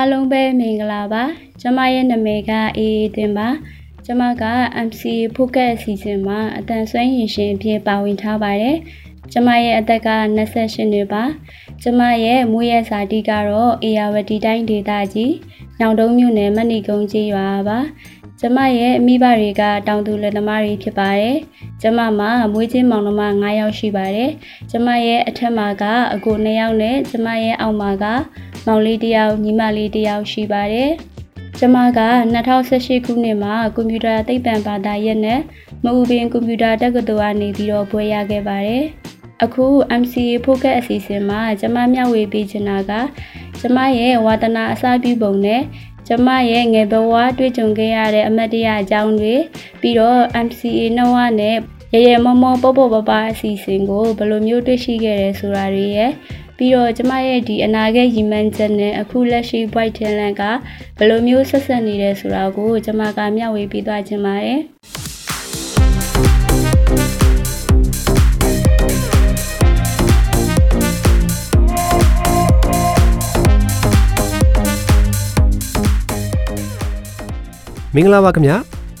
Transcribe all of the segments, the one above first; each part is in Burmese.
အားလုံးပဲမင်္ဂလာပါကျမရဲ့နာမည်ကအေးအေးတင်ပါကျမက MC ဖုကက်အစီအစဉ်မှာအတန်ဆွမ်းရင်ရှင်အဖြစ်ပါဝင်ထားပါတယ်ကျမရဲ့အသက်က28နှစ်ပါကျမရဲ့မွေးရစာတီကတော့အေယာဝတီတိုင်းဒေသကြီးညောင်တုံးမြို့နယ်မဏိကုန်းကြီးရွာပါကျမရဲ့မိဘတွေကတောင်သူလက်သမားတွေဖြစ်ပါတယ်။ကျမမှာမွေးချင်းမောင်နှမ9ယောက်ရှိပါတယ်။ကျမရဲ့အထက်မှာကအကို2ယောက်နဲ့ကျမရဲ့အောက်မှာက မောင်လေးတစ်ယောက်ညီမလေးတစ်ယောက်ရှိပါတယ်။ကျမက2018ခုနှစ်မှာကွန်ပျူတာသိပ္ပံဘာသာရပ်နဲ့မအူပင်ကွန်ပျူတာတက္ကသိုလ်ကနေပြီးတော့ဘွဲရခဲ့ပါတယ်။အခု MCA Focus အစီအစဉ်မှာကျမမျှဝေပေးချင်တာကကျမရဲ့ဝါသနာအစပြုပုံနဲ့ကျမရဲ့ငယ်ဘဝတွေ့ကြုံခဲ့ရတဲ့အမတ်တရအကြောင်းတွေပြီးတော့ MCA နှဝနဲ့ရရမမောပေါ့ပေါ့ပပအစီအစဉ်ကိုဘယ်လိုမျိုးတွေ့ရှိခဲ့တယ်ဆိုတာတွေရဲ့ ပြီးတော့ကျမရဲ့ဒီအနာဂတ်ရည်မှန်းချက်နဲ့အခုလက်ရှိ White Talent ကဘယ်လိုမျိုးဆက်ဆက်နေတယ်ဆိုတာကိုကျမကမျှဝေပေးသွားခြင်းပါတယ်မင်္ဂလာပါခင်ဗျာ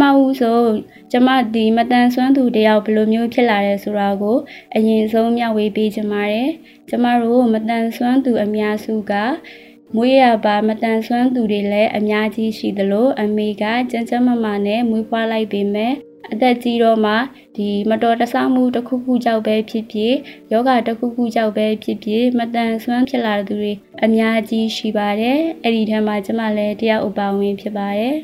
မဦးဆုံးကျမဒီမတန်ဆွမ်းသူတယောက်ဘယ်လိုမျိုးဖြစ်လာတယ်ဆိုတာကို အရင်ဆုံးမျှဝေပေးချင်ပါတယ်ကျမတို့မတန်ဆွမ်းသူအများစုကမွေးရပါမတန်ဆွမ်းသူတွေလည်းအများကြီးရှိသလိုအမေကကြမ်းကြမ်းမမာနဲ့မွေးဖွားလိုက်ပေမဲ့အသက်ကြီးတော့မှဒီမတော်တဆမှုတစ်ခုခုကြောင့်ပဲဖြစ်ဖြစ်ယောဂတစ်ခုခုကြောင့်ပဲဖြစ်ဖြစ်မတန်ဆွမ်းဖြစ်လာတဲ့သူတွေအများကြီးရှိပါတယ်အဲ့ဒီထဲမှာကျမလည်းတယောက်အပါဝင်ဖြစ်ပါတယ်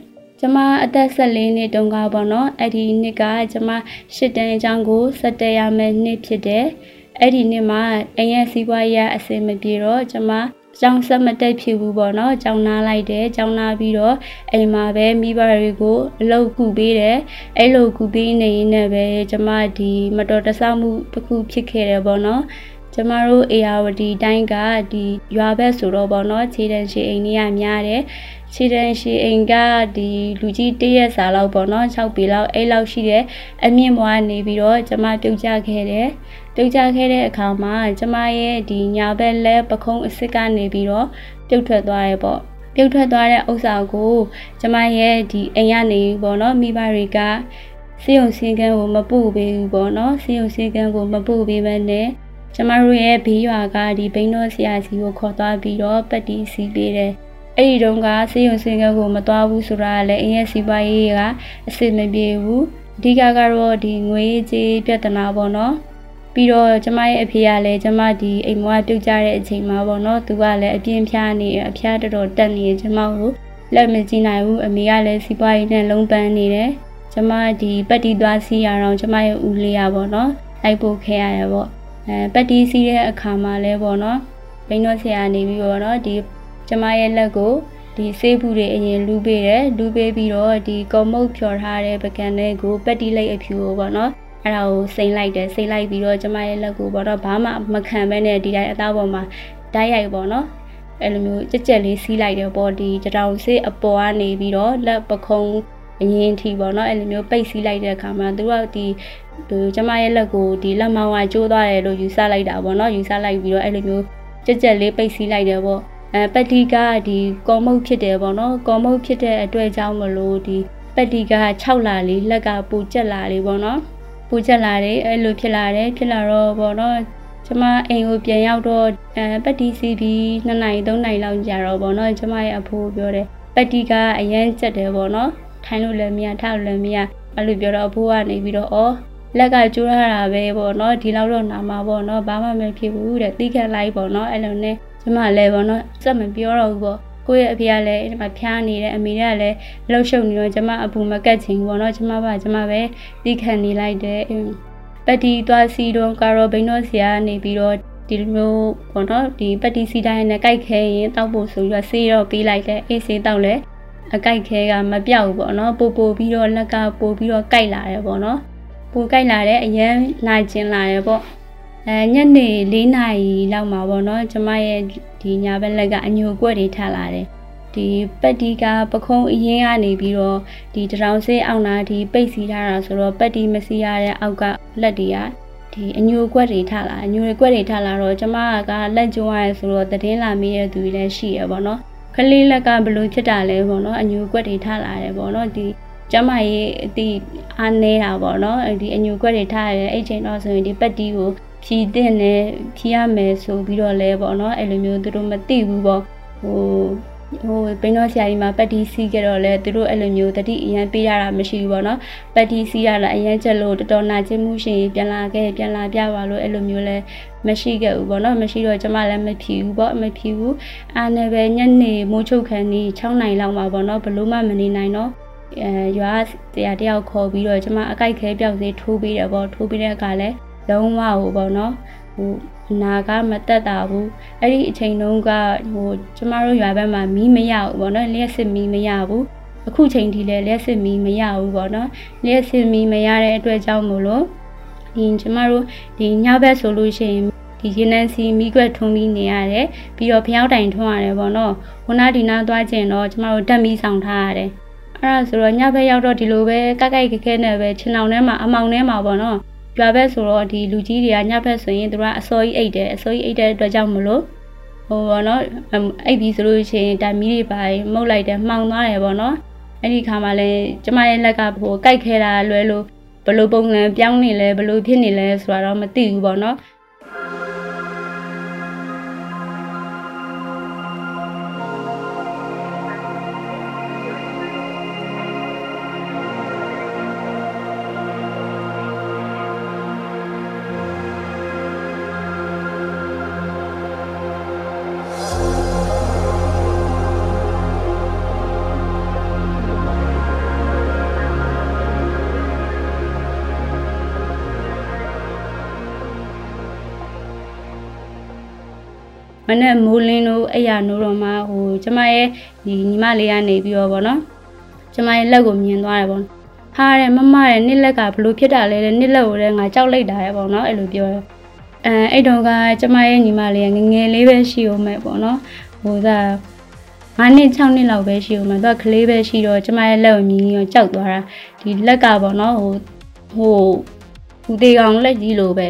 ကျမအသက်14နှစ်တုန်းကပေါ့နော်အဲ့ဒီနှစ်ကကျမရှစ်တန်းအကြောင်းကိုစက်တရမယ်နှစ်ဖြစ်တယ်အဲ့ဒီနှစ်မှာအရင်စီးပွားရေးအဆင်မပြေတော့ကျမကျောင်းဆက်မတက်ဖြစ်ဘူးပေါ့နော်ကျောင်းနာလိုက်တယ်ကျောင်းနာပြီးတော့အိမ်မှာပဲမိဘတွေကိုအလုပ်ကူပေးတယ်အဲ့လိုကူပေးနေရင်လည်းပဲကျမဒီမတော်တဆမှုတစ်ခုဖြစ်ခဲ့တယ်ပေါ့နော် ကျမတို့အေယာဝတီတိုင်းကဒီရွာဘက်ဆိုတော့ပေါ့နော်ခြေတန်းရှိအိမ်ကြီးကများတယ်ခြေတန်းရှိအိမ်ကဒီလူကြီးတရက်စာလောက်ပေါ့နော်6ပေလောက်အဲ့လောက်ရှိတယ်အမြင့်ဘွားနေပြီးတော့ကျမပြုတ်ကြခဲ့တယ်ပြုတ်ကြခဲ့တဲ့အခါမှာကျမရဲ့ဒီညာဘက်လက်ပခုံးအစ်စ်ကနေပြီးတော့ပြုတ်ထွက်သွားရဲပေါ့ပြုတ်ထွက်သွားတဲ့ဥစ္စာကို ကျမရဲ့ဒီအိမ်ကနေပေါ့နော်မိဘတွေကစေယုံစင်ကန်းကိုမပို့ပေးဘူးပေါ့နော်စေယုံစင်ကန်းကိုမပို့ပေးဘဲနဲ့ ကျမတို့ရဲ့ဘေးရွာကဒီဘိန်းတော်ဆရာကြီးကိုခေါ်သွားပြီးတော့ပတ်တီစီပေးတယ်အဲ့ဒီတုန်းကစေယုံစင်ကန်းကိုမသွားဘူးဆိုတာကလည်းအင်းရဲ့စီးပွားရေးကအဆင်မပြေဘူးအဓိကကတော့ဒီငွေကြေးပြဿနာပေါ့နော်ပြီးတော့ကျမရဲ့အဖေကလည်းကျမဒီအိမ်မွားပြုတ်ကြတဲ့အချိန်မှာပေါ့နော်သူကလည်းအပြင်းဖျားနေအဖျားတော်တော်တက်နေကျမကိုလက်မကြည့်နိုင်ဘူးအမေကလည်းစီးပွားရေးနဲ့လုံးပန်းနေတယ်ကျမဒီပတ်တီသွားစီးရအောင်ကျမရဲ့ဦးလေးရပေါ့နော်လိုက်ပို့ခဲ့ရရပေါ့ အဲပတ်တီစီးတဲ့အခါမှာလဲပေါ့နော်ဘိန်းတော့ဆရာနေပြီးပေါ့နော်ဒီကျမရဲ့လက်ကိုဒီဆေးဘူးတွေအရင်လူပေးတယ်လူပေးပြီးတော့ဒီကော်မုတ်ဖြော်ထားတဲ့ပကံတွေကိုပက်တီလိုက်အဖြူကိုပေါ့နော်အဲ့ဒါကိုစိမ့်လိုက်တယ်စိမ့်လိုက်ပြီးတော့ကျမရဲ့လက်ကိုပေါ့တော့ဘာမှမခံဘဲနဲ့ဒီတိုင်းအသားပေါ်မှာဓာတ်ရိုက်ပေါ့နော်အဲ့လိုမျိုးကြက်ကြက်လေးစီးလိုက်တယ်ပေါ့ဒီတတောင်စစ်အပေါ်ကနေပြီးတော့လက်ပခုံး အရင်ထီပေါ့နော်အဲ့လိုမျိုးပိတ်စီးလိုက်တဲ့အခါမှာသူကဒီဒီကျမရဲ့လက်ကိုဒီလက်မောင်းကကျိုးသွားတယ်လို့ယူဆလိုက်တာပေါ့နော်ယူဆလိုက်ပြီးတော့အဲ့လိုမျိုးကြက်ကြက်လေးပိတ်စီးလိုက်တယ်ပေါ့အဲပက်တီကဒီကောမုတ်ဖြစ်တယ်ပေါ့နော်ကောမုတ်ဖြစ်တဲ့အတွက်ကြောင့်မလို့ဒီပက်တီက6လာလေးလက်ကပူကျက်လာလေးပေါ့နော်ပူကျက်လာတယ်အဲ့လိုဖြစ်လာတယ်ဖြစ်လာတော့ပေါ့နော်ကျမအိမ်ကိုပြန်ရောက်တော့အဲပက်တီစီပြီး2နိုင်3နိုင်လောက်ကြာတော့ပေါ့နော်ကျမရဲ့အဖိုးပြောတယ်ပက်တီကအရန်ကျက်တယ်ပေါ့နော် ထိုင်လို့လည်းမရထောက်လည်းမရအဲ့လိုပြောတော့အဖိုးကနေပြီးတော့အော်လက်ကကျိုးရတာပဲပေါ့နော်ဒီလောက်တော့နာမှာပေါ့နော်ဘာမှမဖြစ်ဘူးတဲ့တိခက်လိုက်ပေါ့နော်အဲ့လိုနဲ့ကျမလည်းပေါ့နော်စက်မပြောတော့ဘူးပေါ့ကိုယ့်ရဲ့အဖေကလည်းဒီမှာဖျားနေတယ်အမေကလည်းလှုပ်ရှုပ်နေတော့ကျမအပူမကတ်ချင်ဘူးပေါ့နော်ကျမကကျမပဲတိခတ်နေလိုက်တယ်ပတ်တီသွားစီတော့ကာရောဘိန်းတော့ဆရာနေပြီးတော့ဒီလိုမျိုးပေါ့နော်ဒီပက်တီစီတိုင်းနဲ့ကြိုက်ခဲရင်တောက်ဖို့ဆိုပြီးတော့ဆေးတော့ပေးလိုက်တယ်အေးဆေးတောက်လဲ အကြိုက်ခဲကမပြောက်ဘူးပေါ့နော်ပို့ပို့ပြီးတော့လက်ကပို့ပြီးတော့ကြိုက်လာတယ်ပေါ့နော်ပို့ကြိုက်လာတယ်အရင်လာကျင်လာတယ်ပေါ့အဲညနေ၄နာရီလောက်မှာပေါ့နော်ကျမရဲ့ဒီညာဘက်လက်ကအညိုကွက်တွေထလာတယ်ဒီပက်တီကပခုံးအရင်ကနေပြီးတော့ဒီတရောင်ဆေးအောင်နာဒီပိတ်စီထားတာဆိုတော့ပက်တီမစီရတဲ့အောက်ကလက်တွေကဒီအညိုကွက်တွေထလာအညိုကွက်တွေထလာတော့ကျမကလက်ကျုံရဆိုတော့တည်င်းလာမိတဲ့သူတွေလည်းရှိရပေါ့နော် ခလေးလက်ကဘလို့ဖြစ်တာလဲပေါ့နော်အညိုကွက်တွေထလာတယ်ပေါ့နော်ဒီကျမရေးအတိအားနေတာပေါ့နော်ဒီအညိုကွက်တွေထားရတဲ့အဲ့ချိန်တော့ဆိုရင်ဒီပက်တီကိုဖြီးတဲ့နဲ့ဖြီးရမယ်ဆိုပြီးတော့လဲပေါ့နော်အဲ့လိုမျိုးသူတို့မသိဘူးပေါ့ဟို ဟိုဘင်းတော်ဆရာကြီးမှာပတ်တီစီးကြတော့လဲသူတို့အဲ့လိုမျိုးတတိအရန်ပေးရတာမရှိဘူးပေါ့နော်ပတ်တီစီးရတာအရန်ချက်လို့တော်တော်နာကျင်မှုရှင်ပြန်လာခဲ့ပြန်လာပြပါလို့အဲ့လိုမျိုးလဲမရှိခဲ့ဘူးပေါ့နော်မရှိတော့ကျမလည်းမဖြီဘူးပေါ့မဖြီဘူးအားနဲ့ပဲညနေမိုးချုပ်ခန်းကြီး6နိုင်လောက်မှာပေါ့နော်ဘလို့မှမနေနိုင်တော့အဲရွာတရားတယောက်ခေါ်ပြီးတော့ကျမအကြိုက်ခဲပြောက်စေးထိုးပြီးတယ်ပေါ့ထိုးပြီးတဲ့အခါလဲလုံးဝဟိုပေါ့နော် ဟိုနာကမတက်တာဘူးအဲ့ဒီအချိန်တုန်းကဟိုကျမတို့ရွာဘက်မှာမီးမရဘူးပေါ့နော်လျှက်စစ်မီးမရဘူးအခုချိန်ထိလည်းလျှက်စစ်မီးမရဘူးပေါ့နော်လျှက်စစ်မီးမရတဲ့အတွက်ကြောင့်မို့လို့ဒီကျမတို့ဒီညဘက်ဆိုလို့ရှိရင်ဒီရေနံစီမိကွက်ထုံးပြီးနေရတယ်ပြီးတော့ဖျောက်တိုင်ထုံးရတယ်ပေါ့နော်ဝနာဒီနာသွားကျင်တော့ကျမတို့တက်မီဆောင်ထားရတယ်အဲ့ဒါဆိုတော့ညဘက်ရောက်တော့ဒီလိုပဲကကိုက်ခက်ခဲနဲ့ပဲခြေနှောင်ထဲမှာအမောင်ထဲမှာပေါ့နော် ရွာဘက်ဆိုတော့ဒီလူကြီးတွေကညဘက်ဆိုရင်သူကအစောကြီးအိတ်တယ်အစောကြီးအိတ်တဲ့အတွက်ကြောင့်မလို့ဟိုဘောနော်အိတ်ပြီးဆိုလို့ရှိရင်ဒါမီးတွေပါမှုတ်လိုက်တယ်မှောင်သွားတယ်ပေါ့နော်အဲ့ဒီခါမှလည်းကျမရဲ့လက်ကဟိုကြိုက်ခဲတာလွဲလို့ဘလို့ပုံစံပြောင်းနေလဲဘလို့ဖြစ်နေလဲဆိုတာတော့မသိဘူးပေါ့နော် မနဲ့မိုးလင်းတို့အဲ့ရနိုးတော့မှဟိုကျမရဲ့ဒီညီမလေးကနေပြီးတော့ဗောနော်ကျမရဲ့လက်ကိုမြင်သွားတယ်ဗောဟာတဲ့မမရဲ့နှစ်လက်ကဘလို့ဖြစ်တာလဲတဲ့နှစ်လက်ကိုလည်းငါကြောက်လိုက်တာရဲ့ဗောနော်အဲ့လိုပြောတယ်အဲအဲ့တုန်းကကျမရဲ့ညီမလေးကငငယ်လေးပဲရှိဦးမဲ့ဗောနော်ဟိုသာ9နှစ်6နှစ်လောက်ပဲရှိဦးမှာသူကကလေးပဲရှိတော့ကျမရဲ့လက်ကိုမြင်ရောကြောက်သွားတာဒီလက်ကပေါ့နော်ဟိုဟိုဟိုတေကောင်လက်ကြီးလိုပဲ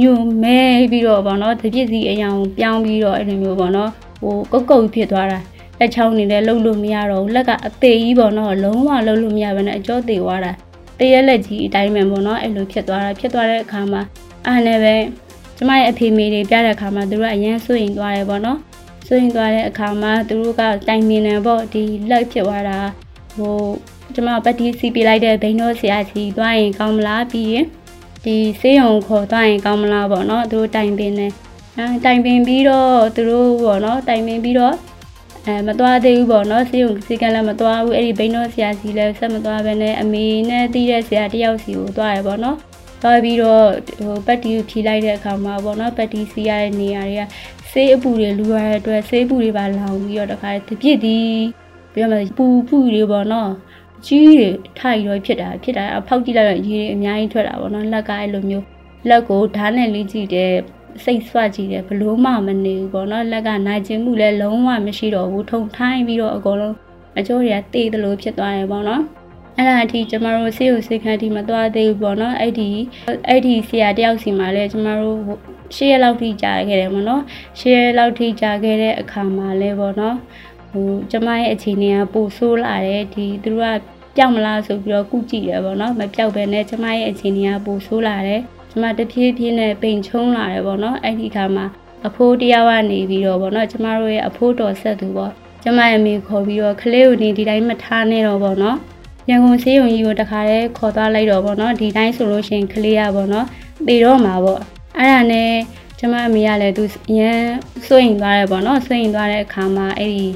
ညွမဲပြီးတော့ဗောနော်တပြစ်စီအယောင်ပြောင်းပြီးတော့အဲ့လိုမျိုးဗောနော်ဟိုကုတ်ကုတ်ဖြစ်သွားတာလက်ချောင်းနေလဲလှုပ်လို့မရတော့ဘူးလက်ကအသေးကြီးဗောနော်လုံးဝလှုပ်လို့မရဘဲနဲ့အကျော်သေးသွားတာတရက်လက်ကြီးအတိုင်းပဲဗောနော်အဲ့လိုဖြစ်သွားတာဖြစ်သွားတဲ့အခါမှာအားနဲ့ပဲကျမရဲ့အဖေမေတွေပြတဲ့အခါမှာသူတို့ကအရန်စိုးရင်သွားတယ်ဗောနော်စိုးရင်သွားတဲ့အခါမှာသူတို့ကတိုင်မြင်တယ်ဗောဒီလက်ဖြစ်သွားတာဟိုကျမပတ်တီးစီပြလိုက်တဲ့ဘိန်းတို့ဆရာကြီးသွားရင်ကောင်းမလားပြီးရင် ဒီဆေးရုံခေါ်သွားရင်ကောင်းမလားပေါ့နော်သူတို့တိုင်ပင်နေအဲတိုင်ပင်ပြီးတော့သူတို့ပေါ့နော်တိုင်ပင်ပြီးတော့အဲမသွားသေးဘူးပေါ့နော်ဆေးရုံစီကံလည်းမသွားဘူးအဲ့ဒီဘိန်းတော်ဆရာစီလည်းဆက်မသွားဘဲနဲ့အမေနဲ့တီးတဲ့ဆရာတယောက်စီကိုသွားရပေါ့နော်သွားပြီးတော့ဟိုပတ်တီကိုဖြီးလိုက်တဲ့အခါမှာပေါ့နော်ပတ်တီစီရတဲ့နေရာတွေကဆေးအပူတွေလူရတဲ့အတွက်ဆေးပူတွေပါလောင်ပြီးတော့တခါတပြစ်ဒီပြီးတော့ပူပူတွေပေါ့နော် ကြီးတွေထိုက်ရောဖြစ်တာဖြစ်တာအဖောက်ကြည့်လိုက်တော့ရေတွေအများကြီးထွက်တာပေါ့နော်လက်ကအဲ့လိုမျိုးလက်ကိုဓာတ်နဲ့လေးကြည့်တယ်စိတ်ဆွကြည့်တယ်ဘလို့မှမနေဘူးပေါ့နော်လက်ကနိုင်ခြင်းမှုလည်းလုံးဝမရှိတော့ဘူးထုံထိုင်းပြီးတော့အကုန်လုံးအကျိုးတွေကတေးသလိုဖြစ်သွားတယ်ပေါ့နော်အဲ့ဒါအထိကျမတို့ဆေးရုံဆေးခန်းဒီမသွားသေးဘူးပေါ့နော်အဲ့ဒီအဲ့ဒီဆရာတယောက်စီမှာလည်းကျမတို့ရှေ့ရက်လောက်ထိကြာခဲ့တယ်ပေါ့နော်ရှေ့ရက်လောက်ထိကြာခဲ့တဲ့အခါမှာလည်းပေါ့နော် ဟိုကျမရဲ့အခြေအနေကပိုဆိုးလာတယ်ဒီသူတို့ကပျောက်မလားဆိုပြီးတော့ကုကြည့်တယ်ပေါ့နော်မပျောက်ပဲနဲ့ကျမရဲ့အခြေအနေကပိုဆိုးလာတယ်ကျမတဖြည်းဖြည်းနဲ့ပိန်ချုံလာတယ်ပေါ့နော်အဲ့ဒီခါမှာအဖိုးတယောက်ကနေပြီးတော့ပေါ့နော်ကျမတို့ရဲ့အဖိုးတော်ဆက်သူပေါ့ကျမရဲ့မိခေါ်ပြီးတော့ကလေးကိုနေဒီတိုင်းမထားနဲ့တော့ပေါ့နော်ရန်ကုန်ဆေးရုံကြီးကိုတခါတည်းခေါ်သွားလိုက်တော့ပေါ့နော်ဒီတိုင်းဆိုလို့ရှိရင်ကလေးရပေါ့နော်တေတော့မှာပေါ့အဲ့ဒါနဲ့ကျမအမေကလည်းသူရန်စိုးရင်သွားတယ်ပေါ့နော်စိုးရင်သွားတဲ့အခါမှာအဲ့ဒီ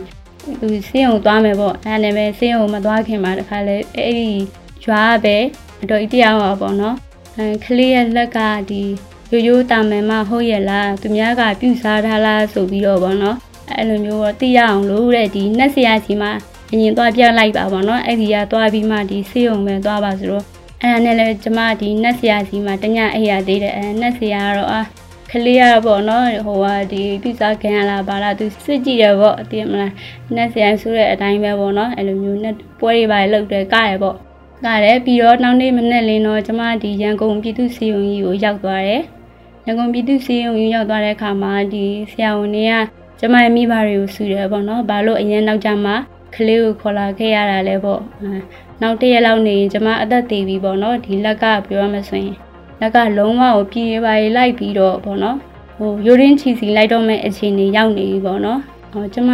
သူဆေးရုံသွားမယ်ပေါ့အဲ့ဒါနဲ့ပဲဆေးရုံမသွားခင်မှာတခါလေအဲ့ဒီရွာပဲအတော်ကြီးတရားပါပေါ့နော်အဲကလေးရဲ့လက်ကဒီရိုးရိုးတာမန်မှဟုတ်ရဲ့လားသူများကပြုစားထားလားဆိုပြီးတော့ဗောနော်အဲ့လိုမျိုးတော့သိရအောင်လို့တဲ့ဒီနှက်ဆရာစီမှာအရင်သွားပြလိုက်ပါဗောနော်အဲ့ဒီကသွားပြီးမှဒီဆေးရုံပဲသွားပါဆိုတော့အဲ့ဒါနဲ့လည်းကျမဒီနှက်ဆရာစီမှာတညအိပ်ရသေးတယ်အဲနှက်ဆရာကတော့အာ ကလေးရပေါ့နော်ဟိုဟာဒီပြစားခံရလားဗလားသူစစ်ကြည့်တယ်ပေါ့အတိမလားနှက်ဆရာဆိုတဲ့အတိုင်းပဲပေါ့နော်အဲ့လိုမျိုးနဲ့ပွဲတွေပါလောက်တယ်ကရပေါ့ကရတယ်ပြီးတော့နောက်နေ့မနေ့လင်းတော့ကျမဒီရန်ကုန်ပြည်သူစီယုံကြီးကိုရောက်သွားတယ်ရန်ကုန်ပြည်သူစီယုံကြီးရောက်သွားတဲ့အခါမှာဒီဆရာဝန်တွေကကျမရဲ့မိဘတွေကိုဆူတယ်ပေါ့နော်ဘာလို့အရင်နောက်ကြမှာကလေးကိုခေါ်လာခဲ့ရတာလဲပေါ့နောက်တစ်ရက်လောက်နေရင်ကျမအသက်သေးပြီပေါ့နော်ဒီလက်ကပြောရမဆိုရင် လက်ကလုံးဝကိုပြေးပါရီလိုက်ပြီးတော့ပေါ့နော်ဟိုယူရင်းချီစီလိုက်တော့မဲ့အခြေအနေရောက်နေပြီပေါ့နော်ဟိုကျမ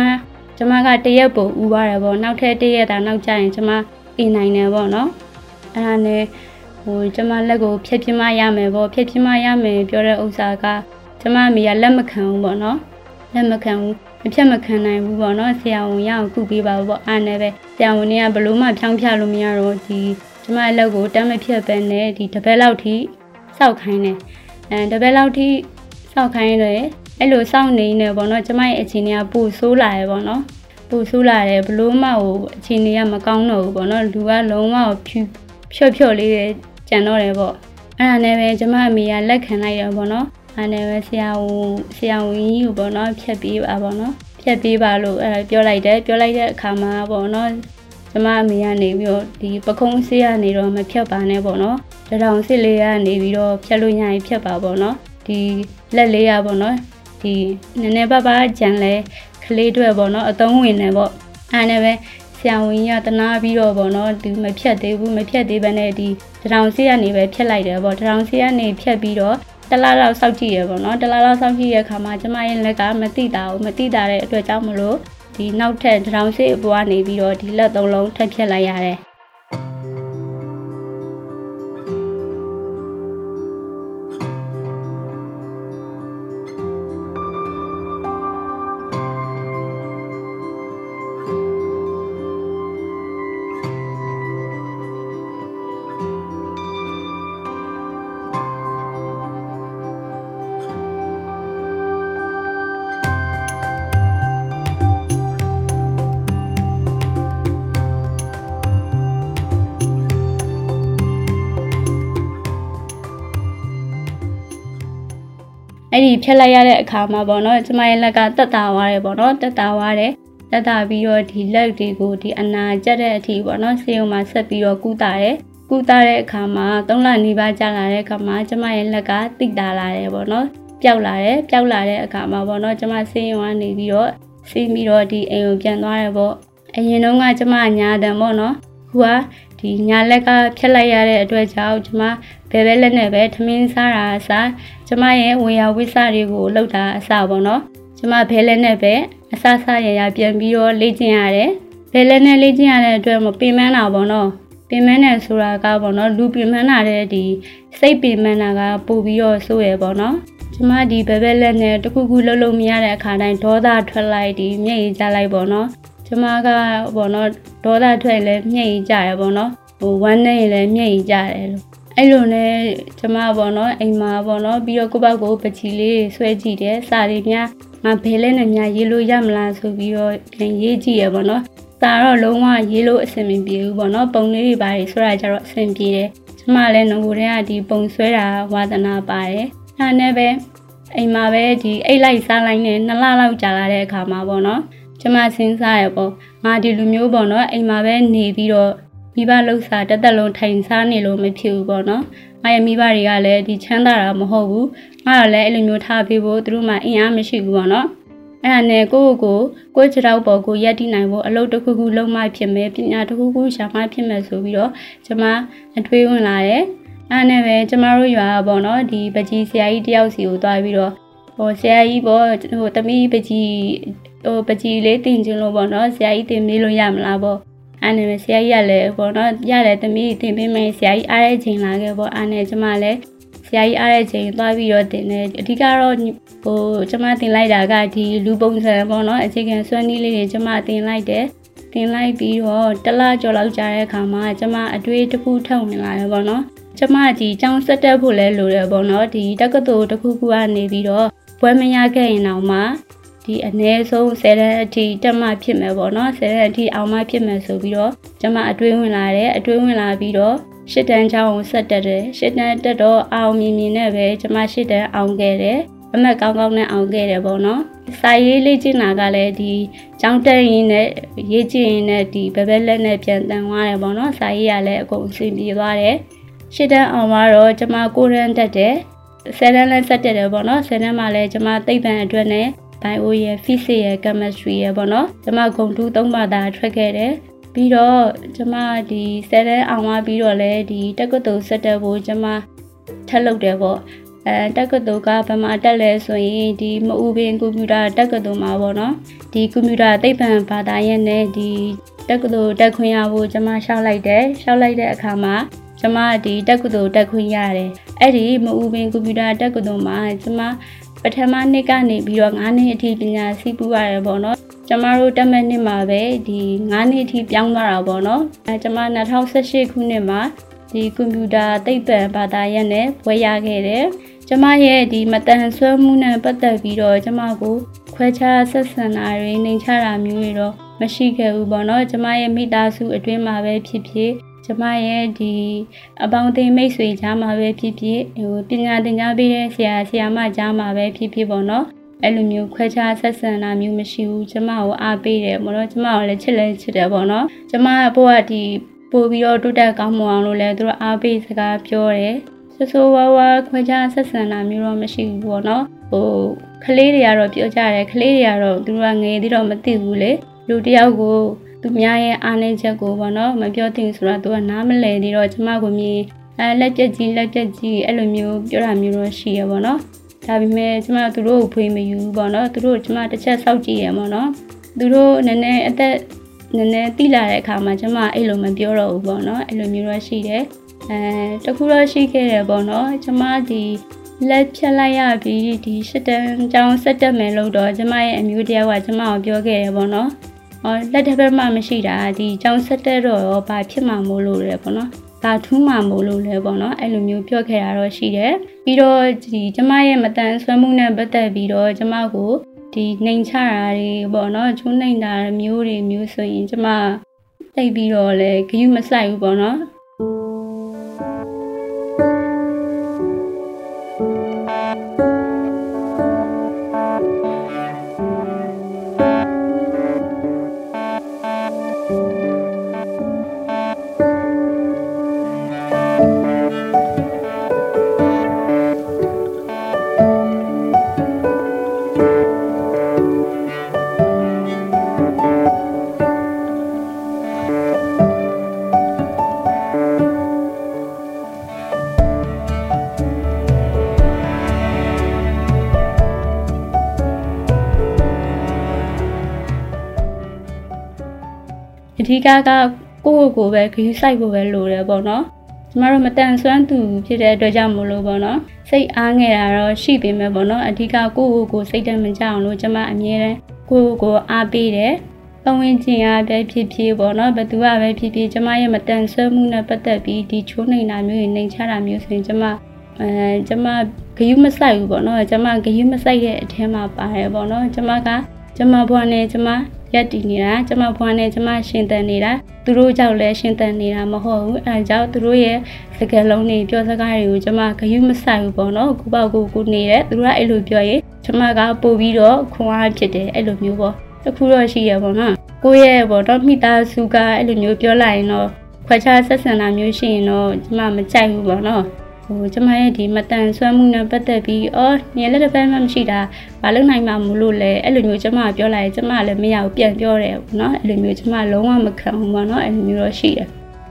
ကျမကတရက်ပို့ဥပါတယ်ပေါ့နောက်ထပ်တရက်တာနောက်ကျရင်ကျမအိမ်နိုင်တယ်ပေါ့နော်အဲ့ဒါနဲ့ဟိုကျမလက်ကိုဖြည့်ပြမရမယ်ပေါ့ဖြည့်ပြမရမယ်ပြောတဲ့ဥစ္စာကကျမအမေကလက်မခံဘူးပေါ့နော်လက်မခံဘူးမဖြတ်မခံနိုင်ဘူးပေါ့နော်ဆရာဝန်ရအောင်ကုပေးပါပေါ့အားနဲ့ပဲဆရာဝန်ကဘလို့မှဖြောင်းဖြလို့မရတော့ဒီကျမလက်ကိုတမ်းမဖြတ်ပဲနဲ့ဒီတပတ်လောက်ထိ စောက်ခိုင်းတယ်အဲတပတ်လောက်ထိစောက်ခိုင်းတယ်အဲ့လိုစောင့်နေနေပေါ့နော်ကျမရဲ့အခြေအနေကပိုဆိုးလာရပေါ့နော်ပူဆူလာတယ်ဘလို့မှဟိုအခြေအနေကမကောင်းတော့ဘူးပေါ့နော်လူကလုံးဝဖြူဖြော့ဖြော့လေးကြံတော့တယ်ပေါ့အဲ့ဒါနဲ့ပဲကျမအမေကလက်ခံလိုက်ရပေါ့နော်အဲ့နဲ့ပဲဆရာဝန်ဆရာဝန်ကြီးကိုပေါ့နော်ဖြတ်ပေးပါပေါ့နော်ဖြတ်ပေးပါလို့အဲပြောလိုက်တယ်ပြောလိုက်တဲ့အခါမှာပေါ့နော် ကျမအမေကနေပြီးတော့ဒီပခုံးဆေးကနေတော့မဖြတ်ပါနဲ့ပေါ့နော်တရောင်စစ်လေးကနေပြီးတော့ဖြတ်လို့ရရင်ဖြတ်ပါပေါ့နော်ဒီလက်လေးရပေါ့နော်ဒီနည်းနည်းပါးပါးကြံလဲကလေးတွေပေါ့နော်အသုံးဝင်တယ်ပေါ့အဲ့နဲ့ပဲဆရာဝန်ကြီးကတနာပြီးတော့ပေါ့နော်ဒီမဖြတ်သေးဘူးမဖြတ်သေးဘဲနဲ့ဒီတရောင်ဆေးကနေပဲဖြတ်လိုက်တယ်ပေါ့တရောင်ဆေးကနေဖြတ်ပြီးတော့တလားလောက်စောက်ကြည့်ရပေါ့နော်တလားလောက်စောက်ကြည့်ရခါမှာကျမရဲ့လက်ကမတိတာဘူးမတိတာတဲ့အတွက်ကြောင့်မလို့ ဒီနောက်ထပ်တရောင်ဆေးအပေါ်ကနေပြီးတော့ဒီလက်သုံးလုံးထပ်ဖြတ်လိုက်ရတယ် ဒီဖြတ်လိုက်ရတဲ့အခါမှာပေါ့နော်ကျမရဲ့လက်ကတက်တာသွားတယ်ပေါ့နော်တက်တာသွားတယ်တက်တာပြီးတော့ဒီလက်တွေကိုဒီအနာကျက်တဲ့အထိပေါ့နော်ဆေးရုံမှာဆက်ပြီးတော့ကုတာတယ်ကုတာတဲ့အခါမှာ၃လနေပါကြာလာတဲ့အခါမှာကျမရဲ့လက်ကတိတာလာတယ်ပေါ့နော်ပျောက်လာတယ်ပျောက်လာတဲ့အခါမှာပေါ့နော်ကျမဆေးရုံကနေပြီးတော့ဆေးပြီးတော့ဒီအိမ်ကိုပြန်သွားတယ်ပေါ့အရင်တော့ကကျမညာတံပေါ့နော်ခုက ဒီညာလက်ကဖြတ်လိုက်ရတဲ့အတွက်ကြောင့်ကျမဘယ်ပဲလက်နဲ့ပဲထမင်းစားတာအစားကျမရဲ့ဝင်ရဝိစတွေကိုလှုပ်တာအစားပေါ့နော်ကျမဘယ်လက်နဲ့ပဲအစားစားရရပြန်ပြီးတော့လေ့ကျင့်ရတယ်ဘယ်လက်နဲ့လေ့ကျင့်ရတဲ့အတွက်မပင်ပန်းတာပေါ့နော်ပင်မန်းတယ်ဆိုတာကပေါ့နော်လူပင်မန်းတာတဲ့ဒီစိတ်ပင်မန်းတာကပို့ပြီးတော့စိုးရပေါ့နော်ကျမဒီဘယ်ဘက်လက်နဲ့တခုခုလှုပ်လို့မရတဲ့အခါတိုင်းဒေါသထွက်လိုက်ဒီမျက်ရည်ကျလိုက်ပေါ့နော် ကျမကပေါ့နော်ဒေါသထွက်လဲမျက်ရည်ကျရပေါ့နော်ဟိုဝမ်းနေရင်လည်းမျက်ရည်ကျတယ်လို့အဲ့လိုနဲ့ကျမပေါ့နော်အိမ်မှာပေါ့နော်ပြီးတော့ကိုပေါ့ကိုပချီလေးဆွဲကြည့်တယ်စာရီများငါဘယ်လဲနဲ့များရေးလို့ရမလားဆိုပြီးတော့ပြန်ရေးကြည့်ရပေါ့နော်စာတော့လုံးဝရေးလို့အဆင်မပြေဘူးပေါ့နော်ပုံလေးတွေပါတယ်ဆိုတာကျတော့အဆင်ပြေတယ်ကျမလည်းငကိုတည်းကဒီပုံဆွဲတာဝါသနာပါတယ်အဲ့နဲ့ပဲအိမ်မှာပဲဒီအိတ်လိုက်စားလိုက်နဲ့နှစ်လလောက်ကြာလာတဲ့အခါမှာပေါ့နော် ကျမစဉ်းစားရပေါ့ငါဒီလူမျိုးပေါ့နော်အိမ်မှာပဲနေပြီးတော့မိဘလှုပ်ရှားတက်တက်လုံးထိုင်စားနေလို့မဖြစ်ဘူးပေါ့နော်။ငါရဲ့မိဘတွေကလည်းဒီချမ်းသာတာမဟုတ်ဘူး။ငါတော့လည်းအဲ့လိုမျိုးထားပေးဖို့သူတို့မှအင်အားမရှိဘူးပေါ့နော်။အဲ့ဒါနဲ့ကိုယ့်ကိုယ်ကိုယ်ခြေထောက်ပေါ်ကိုရက်တည်နိုင်ဖို့အလုပ်တစ်ခုခုလုပ်မှဖြစ်မယ်ပညာတစ်ခုခုရှာမှဖြစ်မယ်ဆိုပြီးတော့ကျွန်မအထွေးဝင်လာတယ်။အဲ့နဲ့ပဲကျမတို့ရွာပေါ့နော်ဒီပကြီးဆရာကြီးတယောက်စီကိုတွားပြီးတော့ ဟိုဆရာကြီးပေါ့ဟိုတမီးပကြီးဟိုပကြီးလေးတင်ကျင်လို့ပေါ့နော်ဆရာကြီးတင်မေးလို့ရမလားပေါ့အဲ့နဲ့ဆရာကြီးကလည်းပေါ့နော်ရတယ်သမီးတင်ပေးမယ်ဆရာကြီးအားတဲ့ချိန်လာခဲ့ပေါ့အဲ့နဲ့ကျမလည်းဆရာကြီးအားတဲ့ချိန်သွားပြီးတော့တင်တယ်အဓိကတော့ဟိုကျမတင်လိုက်တာကဒီလူပုံစံပေါ့နော်အခြေခံစွမ်းနည်းလေးတွေကျမတင်လိုက်တယ်တင်လိုက်ပြီးတော့တလားကြော်လောက်ကြာတဲ့အခါမှာကျမအတွေးတစ်ခုထုတ်ဝင်လာတယ်ပေါ့နော်ကျမဒီចောင်းဆက်တက်ဖို့လဲလိုတယ်ပေါ့နော်ဒီတက္ကသိုလ်တစ်ခုခုကနေပြီးတော့ ဘွဲမရခဲ့ရင်တော့မှဒီအ ਨੇ ဆုံး10တန်းအထိတက်မှဖြစ်မယ်ပေါ့နော်10တန်းအထိအောင်မှဖြစ်မယ်ဆိုပြီးတော့ကျမအတွင်းဝင်လာတယ်အတွင်းဝင်လာပြီးတော့ရှစ်တန်းချောင်းကိုဆက်တက်တယ်ရှစ်တန်းတက်တော့အောင်မြင်မြင်နဲ့ပဲကျမရှစ်တန်းအောင်ခဲ့တယ်အမတ်ကောင်းကောင်းနဲ့အောင်ခဲ့တယ်ပေါ့နော်စာရေးလေ့ကျင့်တာကလည်းဒီကျောင်းတက်ရင်နဲ့ရေးကျင့်ရင်နဲ့ဒီဘယ်ဘက်လက်နဲ့ပြန်တန်သွားတယ်ပေါ့နော်စာရေးရလည်းအကုန်အဆင်ပြေသွားတယ်ရှစ်တန်းအောင်တော့ကျမကိုရန်တက်တယ် ဆယ်တန်းလည်းဆက်တက်တယ်ပေါ့နော်ဆယ်တန်းမှာလည်းကျမသိပ္ပံအတွက်နဲ့ bio ရယ် physics ရယ် chemistry ရယ်ပေါ့နော်ကျမဂုံတူးသုံးပါးသာထွက်ခဲ့တယ်ပြီးတော့ကျမဒီဆယ်တန်းအောင်သွားပြီးတော့လည်းဒီတက္ကသိုလ်ဆက်တက်ဖို့ကျမထပ်လုပ်တယ်ပေါ့အဲတက္ကသိုလ်ကဗမာတက်လဲဆိုရင်ဒီမအူပင်ကွန်ပျူတာတက္ကသိုလ်မှာပေါ့နော်ဒီကွန်ပျူတာသိပ္ပံဘာသာရပ်နဲ့ဒီတက္ကသိုလ်တက်ခွင့်ရဖို့ကျမရှောက်လိုက်တယ်ရှောက်လိုက်တဲ့အခါမှာ ကျမဒီတက္ကသိုလ်တက်ခွင့်ရတယ်အဲ့ဒီမအူပင်ကွန်ပျူတာတက္ကသိုလ်မှာကျမပထမနှစ်ကနေပြီးတော့9နှစ်အထိပညာစီးပူးရတယ်ပေါ့နော်ကျမတို့တက်မဲ့နှစ်မှာပဲဒီ9နှစ်အထိပြောင်းသွားတာပေါ့နော်အဲကျမ2018ခုနှစ်မှာဒီကွန်ပျူတာသိပ္ပံဘာသာရပ်နဲ့ဘွဲရခဲ့တယ်ကျမရဲ့ဒီမတန်ဆွမ်းမှုနဲ့ပတ်သက်ပြီးတော့ကျမကိုခွဲခြားဆက်ဆံတာတွေနှိမ်ချတာမျိုးတွေတော့မရှိခဲ့ဘူးပေါ့နော်ကျမရဲ့မိသားစုအတွင်းမှာပဲဖြစ်ဖြစ် ကျမရဲ့ဒီအပေါင်းအသင်းမိတ်ဆွေကြားမှာပဲဖြစ်ဖြစ်ဟိုပညာသင်ကြားပေးတဲ့ဆရာဆရာမကြားမှာပဲဖြစ်ဖြစ်ပေါ့နော်အဲ့လိုမျိုးခွဲခြားဆက်ဆံတာမျိုးမရှိဘူးကျမကိုအားပေးတယ်ပေါ့နော်ကျမကိုလည်းချစ်လဲချစ်တယ်ပေါ့နော်ကျမကဘို့ကဒီပို့ပြီးတော့တိုးတက်ကောင်းမွန်အောင်လို့လဲသူတို့အားပေးစကားပြောတယ်ဆိုဆိုဝါဝါခွဲခြားဆက်ဆံတာမျိုးတော့မရှိဘူးပေါ့နော်ဟိုကလေးတွေကတော့ပြောကြတယ်ကလေးတွေကတော့သူတို့ကငယ်သေးတော့မသိဘူးလေလူတယောက်ကို သူများရဲ့အားနည်းချက်ကိုပေါ့နော်မပြောသင့်ဆိုတော့သူကနားမလည်သေးတော့ကျမကိုမြင်အဲလက်ပြက်ကြီးလက်ပြက်ကြီးအဲ့လိုမျိုးပြောတာမျိုးတော့ရှိရပေါ့နော်ဒါပေမဲ့ကျမသူတို့ကိုဖွေးမယူဘူးပေါ့နော်သူတို့ကျမတစ်ချက်စောက်ကြည့်ရပေါ့နော်သူတို့နည်းနည်းအသက်နည်းနည်းတိလာတဲ့အခါမှာကျမအဲ့လိုမပြောတော့ဘူးပေါ့နော်အဲ့လိုမျိုးတော့ရှိတယ်အဲတခုတော့ရှိခဲ့တယ်ပေါ့နော်ကျမဒီလက်ဖြတ်လိုက်ရပြီးဒီရှစ်တန်းကျောင်းဆက်တက်မယ်လို့တော့ကျမရဲ့အမျိုးတယောက်ကကျမကိုပြောခဲ့တယ်ပေါ့နော်ဟော လက်တစ်ဖက်မှမရှိတာဒီကျောင်းဆက်တက်တော့ရောဘာဖြစ်မှာမို့လို့လဲပေါ့နော်ဘာထူးမှာမို့လို့လဲပေါ့နော်အဲ့လိုမျိုးပြောခဲ့တာတော့ရှိတယ်ပြီးတော့ဒီကျမရဲ့မတန်ဆွမ်းမှုနဲ့ပတ်သက်ပြီးတော့ကျမကိုဒီနှိမ်ချတာတွေပေါ့နော်ချုံးနှိမ်တာမျိုးတွေမျိုးဆိုရင်ကျမတိတ်ပြီးတော့လဲဂယုမဆိုင်ဘူးပေါ့နော် ဓိကကကိုယ့်ကိုယ်ကိုပဲဂရုစိုက်ဖို့ပဲလိုတယ်ပေါ့နော်ကျမတို့မတန်ဆွမ်းသူဖြစ်တဲ့အတွက်ကြောင့်မလို့ပေါ့နော်စိတ်အားငယ်တာတော့ရှိပေမဲ့ပေါ့နော်အဓိကကိုယ့်ကိုယ်ကိုစိတ်တမကြအောင်လို့ကျမအမြဲတမ်းကိုယ့်ကိုယ်အားပေးတယ်ပတ်ဝန်းကျင်အားပဲဖြစ်ဖြစ်ပေါ့နော်ဘသူကပဲဖြစ်ဖြစ်ကျမရဲ့မတန်ဆွမ်းမှုနဲ့ပတ်သက်ပြီးဒီချိုးနေတာမျိုးတွေနှိမ်ချတာမျိုးဆိုရင်ကျမအဲကျမဂယုမဆိုင်ဘူးပေါ့နော်ကျမဂယုမဆိုင်တဲ့အထဲမှာပါတယ်ပေါ့နော်ကျမကကျမဘွားနဲ့ကျမ ရက်တည်နေတာကျမဘွားနဲ့ကျမရှင်သန်နေတာသူတို့ကြောင့်လည်းရှင်သန်နေတာမဟုတ်ဘူးအဲကြောင့်သူတို့ရဲ့စကားလုံးတွေပြောစကားတွေကိုကျမဂယုမဆိုင်ဘူးပေါ့နော်ကိုပေါ့ကိုကိုနေတယ်သူတို့ကအဲ့လိုပြောရင်ကျမကပို့ပြီးတော့ခွန်အားဖြစ်တယ်အဲ့လိုမျိုးပေါ့တခုတော့ရှိရပေါ့နော်ကိုရဲ့ပေါ့တော့မိသားစုကအဲ့လိုမျိုးပြောလိုက်ရင်တော့ခွဲခြားဆက်ဆံတာမျိုးရှိရင်တော့ကျမမကြိုက်ဘူးပေါ့နော် ဟိုကျမရဲ့ဒီမတန်ဆွမ်းမှုနဲ့ပတ်သက်ပြီးအော်ညလက်တစ်ဖက်မှမရှိတာဘာလို့နိုင်မှာမလို့လဲအဲ့လိုမျိုးကျမပြောလိုက်ကျမလည်းမရဘူးပြန်ပြောတယ်ပေါ့နော်အဲ့လိုမျိုးကျမလုံးဝမခံဘူးပေါ့နော်အဲ့လိုမျိုးတော့ရှိတယ်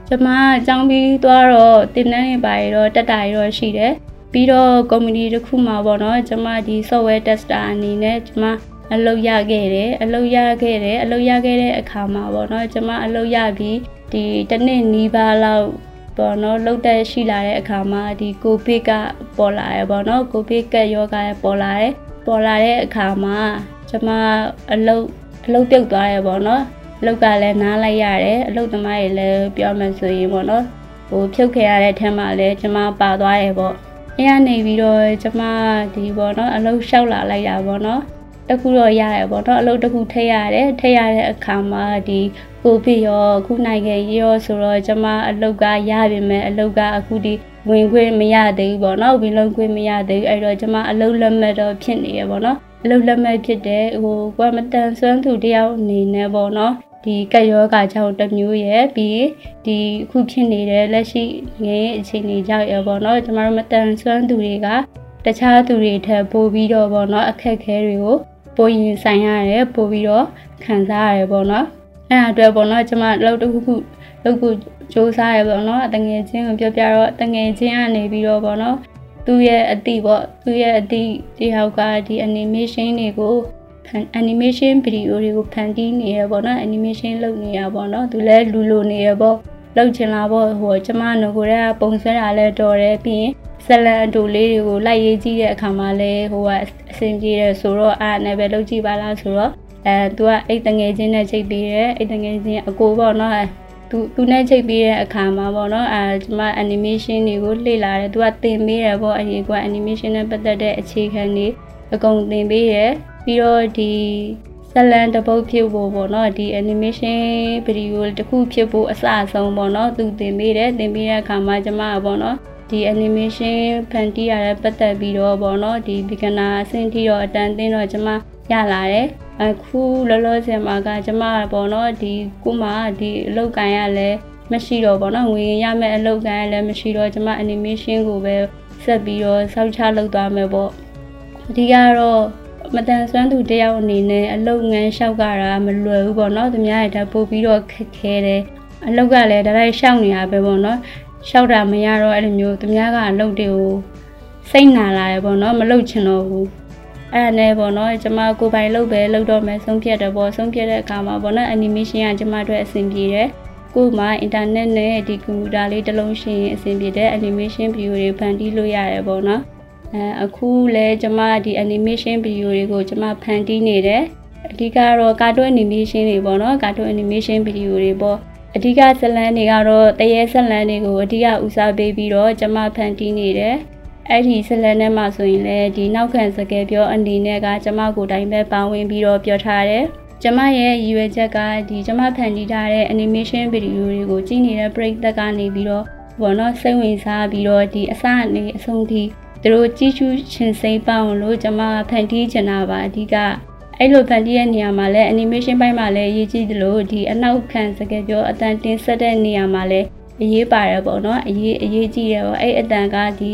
ကျမအကြောင်းပြီးသွားတော့တင်တန်းတွေပါရတော့တက်တာရတော့ရှိတယ်ပြီးတော့ community တစ်ခုမှာပေါ့နော်ကျမဒီ software tester အနေနဲ့ကျမအလုပ်ရခဲ့တယ်အလုပ်ရခဲ့တယ်အလုပ်ရခဲ့တဲ့အခါမှာပေါ့နော်ကျမအလုပ်ရပြီးဒီတစ်နှစ်နီးပါးလောက် ပေါ့နော်လှုပ်တဲ့ရှိလာတဲ့အခါမှာဒီကိုဗစ်ကပေါ်လာရပေါ့နော်ကိုဗစ်ကယောဂါပေါ်လာတယ်ပေါ်လာတဲ့အခါမှာကျမအလုတ်အလုတ်ပြုတ်သွားရပေါ့နော်အလုတ်ကလည်းနားလိုက်ရတယ်အလုတ်သမားတွေလည်းပြောမှဆိုရင်ပေါ့နော်ဟိုဖြုတ်ခဲ့ရတဲ့ထဲမှာလည်းကျမပါသွားတယ်ပေါ့။အဲ့ကနေပြီးတော့ကျမဒီပေါ့နော်အလုပ်လျှောက်လာလိုက်တာပေါ့နော်။တခုတော့ရတယ်ပေါ့နော်အလုပ်တစ်ခုထိရတယ်ထိရတဲ့အခါမှာဒီ ကိုဖြစ်ရောအခုနိုင်ငံရောဆိုတော့ကျမအလုပ်ကရပြီမဲ့အလုပ်ကအခုဒီဝင်ခွင့်မရသေးဘူးပေါ့နော်ဝင်လုံးခွင့်မရသေးဘူးအဲ့တော့ကျမအလုပ်လက်မှတ်တော့ဖြစ်နေရပေါ့နော်အလုပ်လက်မှတ်ဖြစ်တဲ့ဟိုကွာမတန်ဆွမ်းသူတယောက်အနေနဲ့ပေါ့နော်ဒီကက်ယောဂါကြောင့်တစ်မျိုးရဲ့ပြီးဒီအခုဖြစ်နေတဲ့လက်ရှိငယ်အခြေအနေကြောင့်ရပေါ့နော်ကျမတို့မတန်ဆွမ်းသူတွေကတခြားသူတွေထက်ပိုပြီးတော့ပေါ့နော်အခက်အခဲတွေကိုပိုရင်ဆိုင်ရတယ်ပိုပြီးတော့ခံစားရတယ်ပေါ့နော် အဲ့ဒါအတွက်ပေါ့နော်ကျမလောက်တစ်ခုခုလောက်ခုစူးစမ်းရပေါ့နော်တငယ်ချင်းကိုပြောပြတော့တငယ်ချင်းကနေပြီးတော့ပေါ့နော်သူ့ရဲ့အတိပေါ့သူ့ရဲ့အတိတယောက်ကဒီ animation တွေကို animation video တွေကိုဖန်တီးနေရပေါ့နော် animation လုပ်နေရပေါ့နော်သူလည်းလူလိုနေရပေါ့လောက်ချင်လာပေါ့ဟိုကျမငကိုရဲပုံဆွဲတာလဲတော်တယ်ပြီးရင်ဇလန်အတူလေးတွေကိုလိုက်ရေးကြည့်တဲ့အခါမှာလဲဟိုကအဆင်ပြေတယ်ဆိုတော့အားနဲ့ပဲလုပ်ကြည့်ပါလားဆိုတော့ အဲသူကအိတ်တငယ်ချင်းနဲ့ချိန်ပြီးတယ်အိတ်တငယ်ချင်းအကိုပေါ့နော်သူသူနဲ့ချိန်ပြီးတဲ့အခါမှာပေါ့နော်အဲကျွန်မ animation တွေကိုလေ့လာတယ်သူကသင်ပေးတယ်ပေါ့အရင်က animation နဲ့ပတ်သက်တဲ့အခြေခံတွေအကုန်သင်ပေးတယ်ပြီးတော့ဒီဇလန်တပုတ်ဖြစ်ဖို့ပေါ့နော်ဒီ animation video တခုဖြစ်ဖို့အစအဆုံးပေါ့နော်သူသင်ပေးတယ်သင်ပေးတဲ့အခါမှာကျွန်မပေါ့နော်ဒီ animation ဖန်တီးရတဲ့ပတ်သက်ပြီးတော့ပေါ့နော်ဒီ beginner အဆင့်ထိတော့အတန်းသင်းတော့ကျွန်မရလာတယ် အခုလောလောဆယ်မှာကကျမပေါ့နော်ဒီကိုမဒီအလုပ်ကန်ရလဲမရှိတော့ပေါ့နော်ငွေရမယ့်အလုပ်ကန်ရလဲမရှိတော့ကျမ animation ကိုပဲဆက်ပြီးတော့စောက်ချလုပ်သွားမယ်ပေါ့အဓိကတော့မတန်ဆွမ်းသူတယောက်အနေနဲ့အလုပ်ငန်းလျှောက်ကြတာမလွယ်ဘူးပေါ့နော်သူများရတာပို့ပြီးတော့ခက်ခဲတယ်အလုပ်ကလည်းဒါလိုက်ရှောက်နေတာပဲပေါ့နော်ရှောက်တာမရတော့အဲ့လိုမျိုးသူများကအလုပ်တွေကိုစိတ်နာလာရပေါ့နော်မလုပ်ချင်တော့ဘူး အဲ့ဒါနဲ့ပေါ့နော်ကျမကိုပိုင်လုပ်ပဲလုပ်တော့မယ်ဆုံးဖြတ်တယ်ပေါ့ဆုံးဖြတ်တဲ့အခါမှာပေါ့နော် animation ကကျမတို့အဆင်ပြေတယ်ကိုမှ internet နဲ့ဒီကွန်ပျူတာလေးတစ်လုံးရှိရင်အဆင်ပြေတဲ့ animation video တွေဖန်တီးလို့ရတယ်ပေါ့နော်အဲအခုလဲကျမဒီ animation video တွေကိုကျမဖန်တီးနေတယ်အဓိကတော့ cartoon animation တွေပေါ့နော် cartoon animation video တွေပေါ့အဓိကဇလန်းတွေကတော့တရေဇလန်းတွေကိုအဓိကဦးစားပေးပြီးတော့ကျမဖန်တီးနေတယ် အဲ့ဒီဇလန်ထဲမှာဆိုရင်လည်းဒီနောက်ခံစကားပြောအနေနဲ့ကကျမကိုတိုင်းပဲပါဝင်ပြီးတော့ပြောထားတယ်။ကျမရဲ့ရည်ရွယ်ချက်ကဒီကျမဖန်တီးထားတဲ့ animation video တွေကိုကြည့်နေတဲ့ပရိသတ်ကနေပြီးတော့ဘောနော်စိတ်ဝင်စားပြီးတော့ဒီအစအနေအဆုံးထိသူတို့ကြည့်ရှုရှင်စိမ့်ပေါအောင်လို့ကျမဖန်တီးချင်တာပါအဓိကအဲ့လိုဖန်တီးတဲ့နေရာမှာလည်း animation ဘိုင်းမှာလည်းရေးကြည့်သလိုဒီအနောက်ခံစကားပြောအတန်တင်ဆက်တဲ့နေရာမှာလည်းအရေးပါတယ်ပေါ့နော်အရေးအရေးကြီးတယ်ပေါ့အဲ့အတန်ကဒီ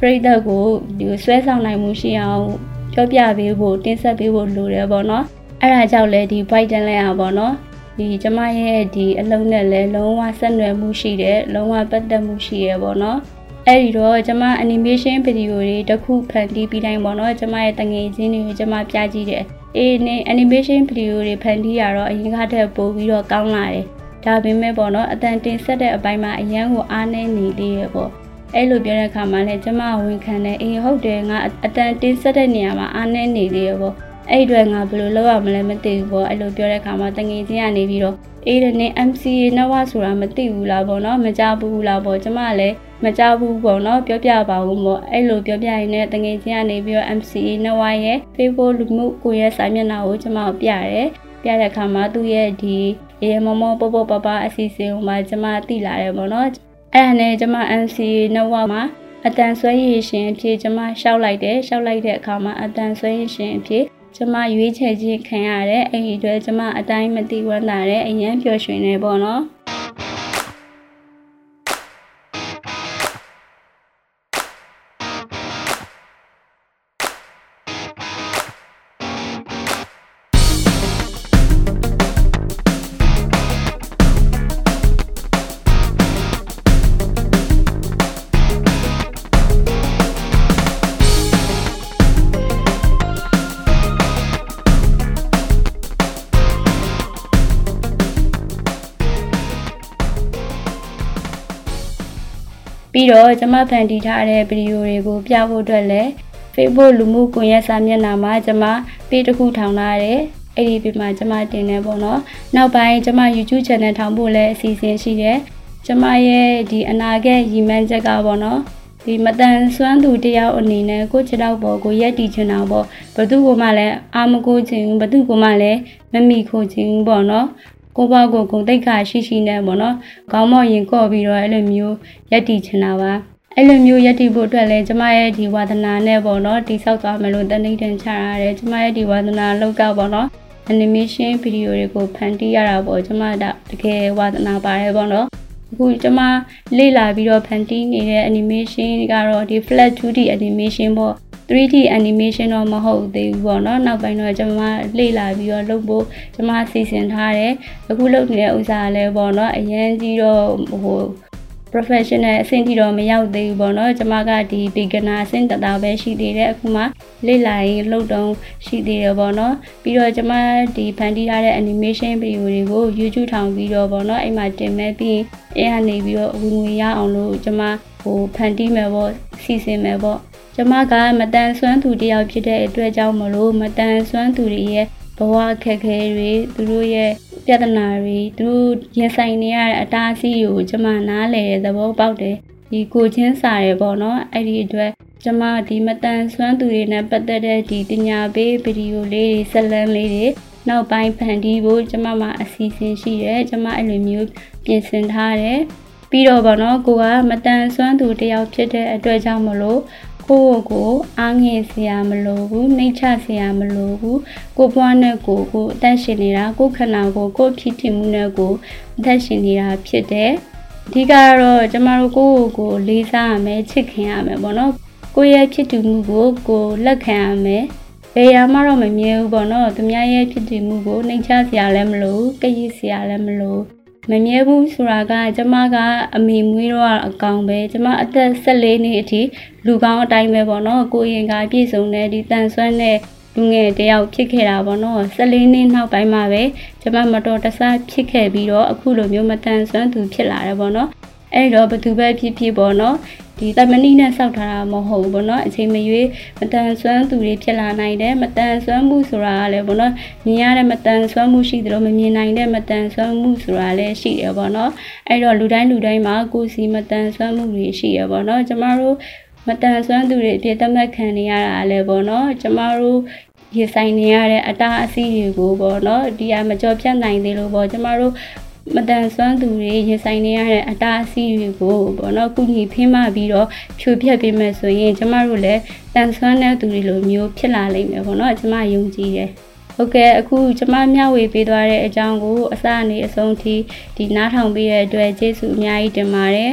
ပရိသတ်ကိုဒီဆွဲဆောင်နိုင်မှုရှိအောင်ပြောပြပေးဖို့တင်ဆက်ပေးဖို့လိုတယ်ပေါ့နော်အဲ့ဒါကြောင့်လဲဒီ Biden လဲอ่ะပေါ့နော်ဒီကျမရဲ့ဒီအလုံးနဲ့လဲလုံးဝဆက်နွယ်မှုရှိတယ်လုံးဝပတ်သက်မှုရှိရပေါ့နော်အဲ့ဒီတော့ကျမ animation video တွေတခုဖန်တီးပြီးတိုင်းပေါ့နော်ကျမရဲ့တငယ်ချင်းတွေကိုကျမပြကြည့်တယ်အေးနေ animation video တွေဖန်တီးရတော့အရင်ကတည်းကပို့ပြီးတော့ကောင်းလာတယ်ဒါပေမဲ့ပေါ့နော်အတန်တင်ဆက်တဲ့အပိုင်းမှာအရန်ကိုအားနည်းနေသေးရပေါ့ အဲ့လိုပြောတဲ့အခါမှာလည်းကျမဝန်ခံတယ်အေးဟုတ်တယ်ငါအတန်တင်းဆက်တဲ့နေရာမှာအားနေနေသေးရပေါ့အဲ့အတွက်ငါဘယ်လိုလုပ်ရမလဲမသိဘူးပေါ့အဲ့လိုပြောတဲ့အခါမှာတငယ်ချင်းကနေပြီးတော့အေးတဲ့နေ MCA နဝဆိုတာမသိဘူးလားပေါ့နော်မကြဘူးလားပေါ့ကျမလည်းမကြဘူးပေါ့နော်ပြောပြပါဦးပေါ့အဲ့လိုပြောပြရင်လည်းတငယ်ချင်းကနေပြီးတော့ MCA နဝရဲ့ Facebook လူမှုကိုရဲ့စာမျက်နှာကိုကျမကိုပြတယ်ပြတဲ့အခါမှာသူ့ရဲ့ဒီရေမမောပေါပေါပပအစီအစဉ်ကိုမှကျမသိလာတယ်ပေါ့နော် အဲ့ဒါနဲ့ကျမ NCA နှုတ်ဝမှာအတန်ဆွဲရည်ရှင်အဖြစ်ကျမရှောက်လိုက်တယ်ရှောက်လိုက်တဲ့အခါမှာအတန်ဆွဲရည်ရှင်အဖြစ်ကျမရွေးချယ်ခြင်းခံရတဲ့အဲ့ဒီအတွက်ကျမအတိုင်းမသိဝမ်းသာတဲ့အရင်ပျော်ရွှင်နေပေါ့နော် ပြီးတော့ကျမဖန်တီးထားတဲ့ဗီဒီယိုတွေကိုပြဖို့အတွက်လည်း Facebook လူမှုကွန်ရက်စာမျက်နှာမှာကျမ page တစ်ခုထောင်ထားတယ်အဲ့ဒီပြမှာကျမတင်နေပေါ့နော်နောက်ပိုင်းကျမ YouTube channel ထောင်ဖို့လည်းအစီအစဉ်ရှိတယ်ကျမရဲ့ဒီအနာဂတ်ရည်မှန်းချက်ကပေါ့နော်ဒီမတန်ဆွမ်းသူတယောက်အနေနဲ့ကိုခြေတော့ပေါ်ကိုရက်တီချင်တာပေါ့ဘသူကမှလည်းအာမကိုချင်ဘူးဘသူကမှလည်းမမိခိုချင်ဘူးပေါ့နော် ကိုပေါ့ကိုဂုံတိတ်ခါရှိရှိနဲ့ပေါ့နော်ခေါင်းမော့ရင်ကော့ပြီးတော့အဲ့လိုမျိုးရက်တီချင်တာပါအဲ့လိုမျိုးရက်တီဖို့အတွက်လည်းကျမရဲ့ဒီဝါသနာနဲ့ပေါ့နော်တိဆောက်သွားမယ်လို့တနိဒန်ချရတယ်ကျမရဲ့ဒီဝါသနာလောက်ကပေါ့နော် animation video တွေကိုဖန်တီးရတာပေါ့ကျမတကယ်ဝါသနာပါတယ်ပေါ့နော်အခုကျမလေ့လာပြီးတော့ဖန်တီးနေတဲ့ animation ကတော့ဒီ flat 2D animation ပေါ့ 3D animation တော့မဟုတ်သေးဘူးပေါ့နော်နောက်ပိုင်းတော့ကျွန်မလေ့လာပြီးတော့လုပ်ဖို့ကျွန်မစီစဉ်ထားတယ်အခုလုပ်နေတဲ့ဥစ္စာလည်းပေါ့နော်အရင်ကြီးတော့ဟို professional အဆင့်ထိတော့မရောက်သေးဘူးပေါ့နော်ကျွန်မကဒီ beginner အဆင့်တတာပဲရှိသေးတယ်အခုမှလေ့လာရင်လုပ်တော့ရှိသေးတယ်ပေါ့နော်ပြီးတော့ကျွန်မဒီဖန်တီးထားတဲ့ animation video တွေကို YouTube ထောင်ပြီးတော့ပေါ့နော်အဲ့မှာတင်မဲ့ပြီးအဲ့ကနေပြီးတော့ဝင်ငွေရအောင်လို့ကျွန်မဟိုဖန်တီးမယ်ပေါ့စီစဉ်မယ်ပေါ့ကျမကမတန်ဆွမ်းသူတယောက်ဖြစ်တဲ့အတွက်ကြောင့်မလို့မတန်ဆွမ်းသူတွေရဲ့ဘဝအခက်အခဲတွေသူတို့ရဲ့ ပြဿနာတွေသူတို့ရင်ဆိုင်နေရတဲ့အတားအဆီးတွေကိုကျမနားလည်တဲ့သဘောပေါက်တယ်ဒီကိုချင်းစာရယ်ပေါ့နော်အဲ့ဒီအတွက်ကျမဒီမတန်ဆွမ်းသူတွေနဲ့ပတ်သက်တဲ့ဒီပညာပေးဗီဒီယိုလေးတွေဆက်လန်းလေးတွေနောက်ပိုင်းဖန်တီးဖို့ကျမမှာအစီအစဉ်ရှိတယ်ကျမအဲ့လိုမျိုးပြင်ဆင်ထားတယ်ပြီးတော့ဗောနော်ကိုကမတန်ဆွမ်းသူတယောက်ဖြစ်တဲ့အတွက်ကြောင့်မလို့ ကိုယ့်ကိုအားငယ်စရာမလိုဘူးနှိမ့်ချစရာမလိုဘူးကိုပွားနဲ့ကိုကိုအသက်ရှင်နေတာကိုခန္ဓာကိုကိုဖြစ်တည်မှုနဲ့ကိုအသက်ရှင်နေတာဖြစ်တယ်အဓိကတော့ကျမတို့ကိုယ့်ကိုလေးစားရမယ်ချစ်ခင်ရမယ်ပေါ့နော်ကိုယ့်ရဲ့ဖြစ်တည်မှုကိုကိုလက်ခံရမယ်ဘယ်ရမှတော့မမြဲဘူးပေါ့နော်သူများရဲ့ဖြစ်တည်မှုကိုနှိမ့်ချစရာလည်းမလိုကြည်စရာလည်းမလို မမြဲဘူးဆိုတာကကျမကအမေမွေးတော့အကောင်ပဲကျမအသက်14နှစ်အထိလူကောင်းအတိုင်းပဲပေါ့နော်ကိုရင်ကပြည့်စုံတဲ့ဒီတန်ဆွမ်းတဲ့လူငယ်တယောက်ဖြစ်ခဲ့တာပေါ့နော်14နှစ်နောက်ပိုင်းမှာပဲကျမမတော်တဆဖြစ်ခဲ့ပြီးတော့အခုလိုမျိုးမတန်ဆွမ်းသူဖြစ်လာတယ်ပေါ့နော်အဲ့တော့ဘသူပဲဖြစ်ဖြစ်ပေါ့နော် ဒီတမနီနဲ့စောက်ထားတာမဟုတ်ဘူးပေါ့နော်အချိန်မရွေးမတန်ဆွမ်းသူတွေဖြစ်လာနိုင်တယ်မတန်ဆွမ်းမှုဆိုတာကလည်းပေါ့နော်မြင်ရတဲ့မတန်ဆွမ်းမှုရှိသလိုမမြင်နိုင်တဲ့မတန်ဆွမ်းမှုဆိုတာလည်းရှိတယ်ပေါ့နော်အဲ့တော့လူတိုင်းလူတိုင်းမှာကိုယ်စီမတန်ဆွမ်းမှုတွေရှိရပေါ့နော်ကျမတို့မတန်ဆွမ်းသူတွေအပြည့်တမတ်ခံနေရတာလည်းပေါ့နော်ကျမတို့ရေဆိုင်နေရတဲ့အတားအဆီးတွေကိုပေါ့နော်ဒီကမကြော်ပြတ်နိုင်သေးလို့ပေါ့ကျမတို့ မတန်ဆွမ်းသူတွေရင်ဆိုင်နေရတဲ့အတားအဆီးတွေကိုပေါ့နော်ကုညီဖင်းမပြီးတော့ဖြိုပြက်ပေးမယ်ဆိုရင်ကျမတို့လည်းတန်ဆွမ်းတဲ့သူတွေလိုမျိုးဖြစ်လာလိမ့်မယ်ပေါ့နော်ကျမယုံကြည်တယ်ဟုတ်ကဲ့အခုကျမမျှဝေပေးသွားတဲ့အကြောင်းကိုအစအနေအဆုံးထိဒီနားထောင်ပေးတဲ့အတွက်ကျေးဇူးအများကြီးတင်ပါတယ်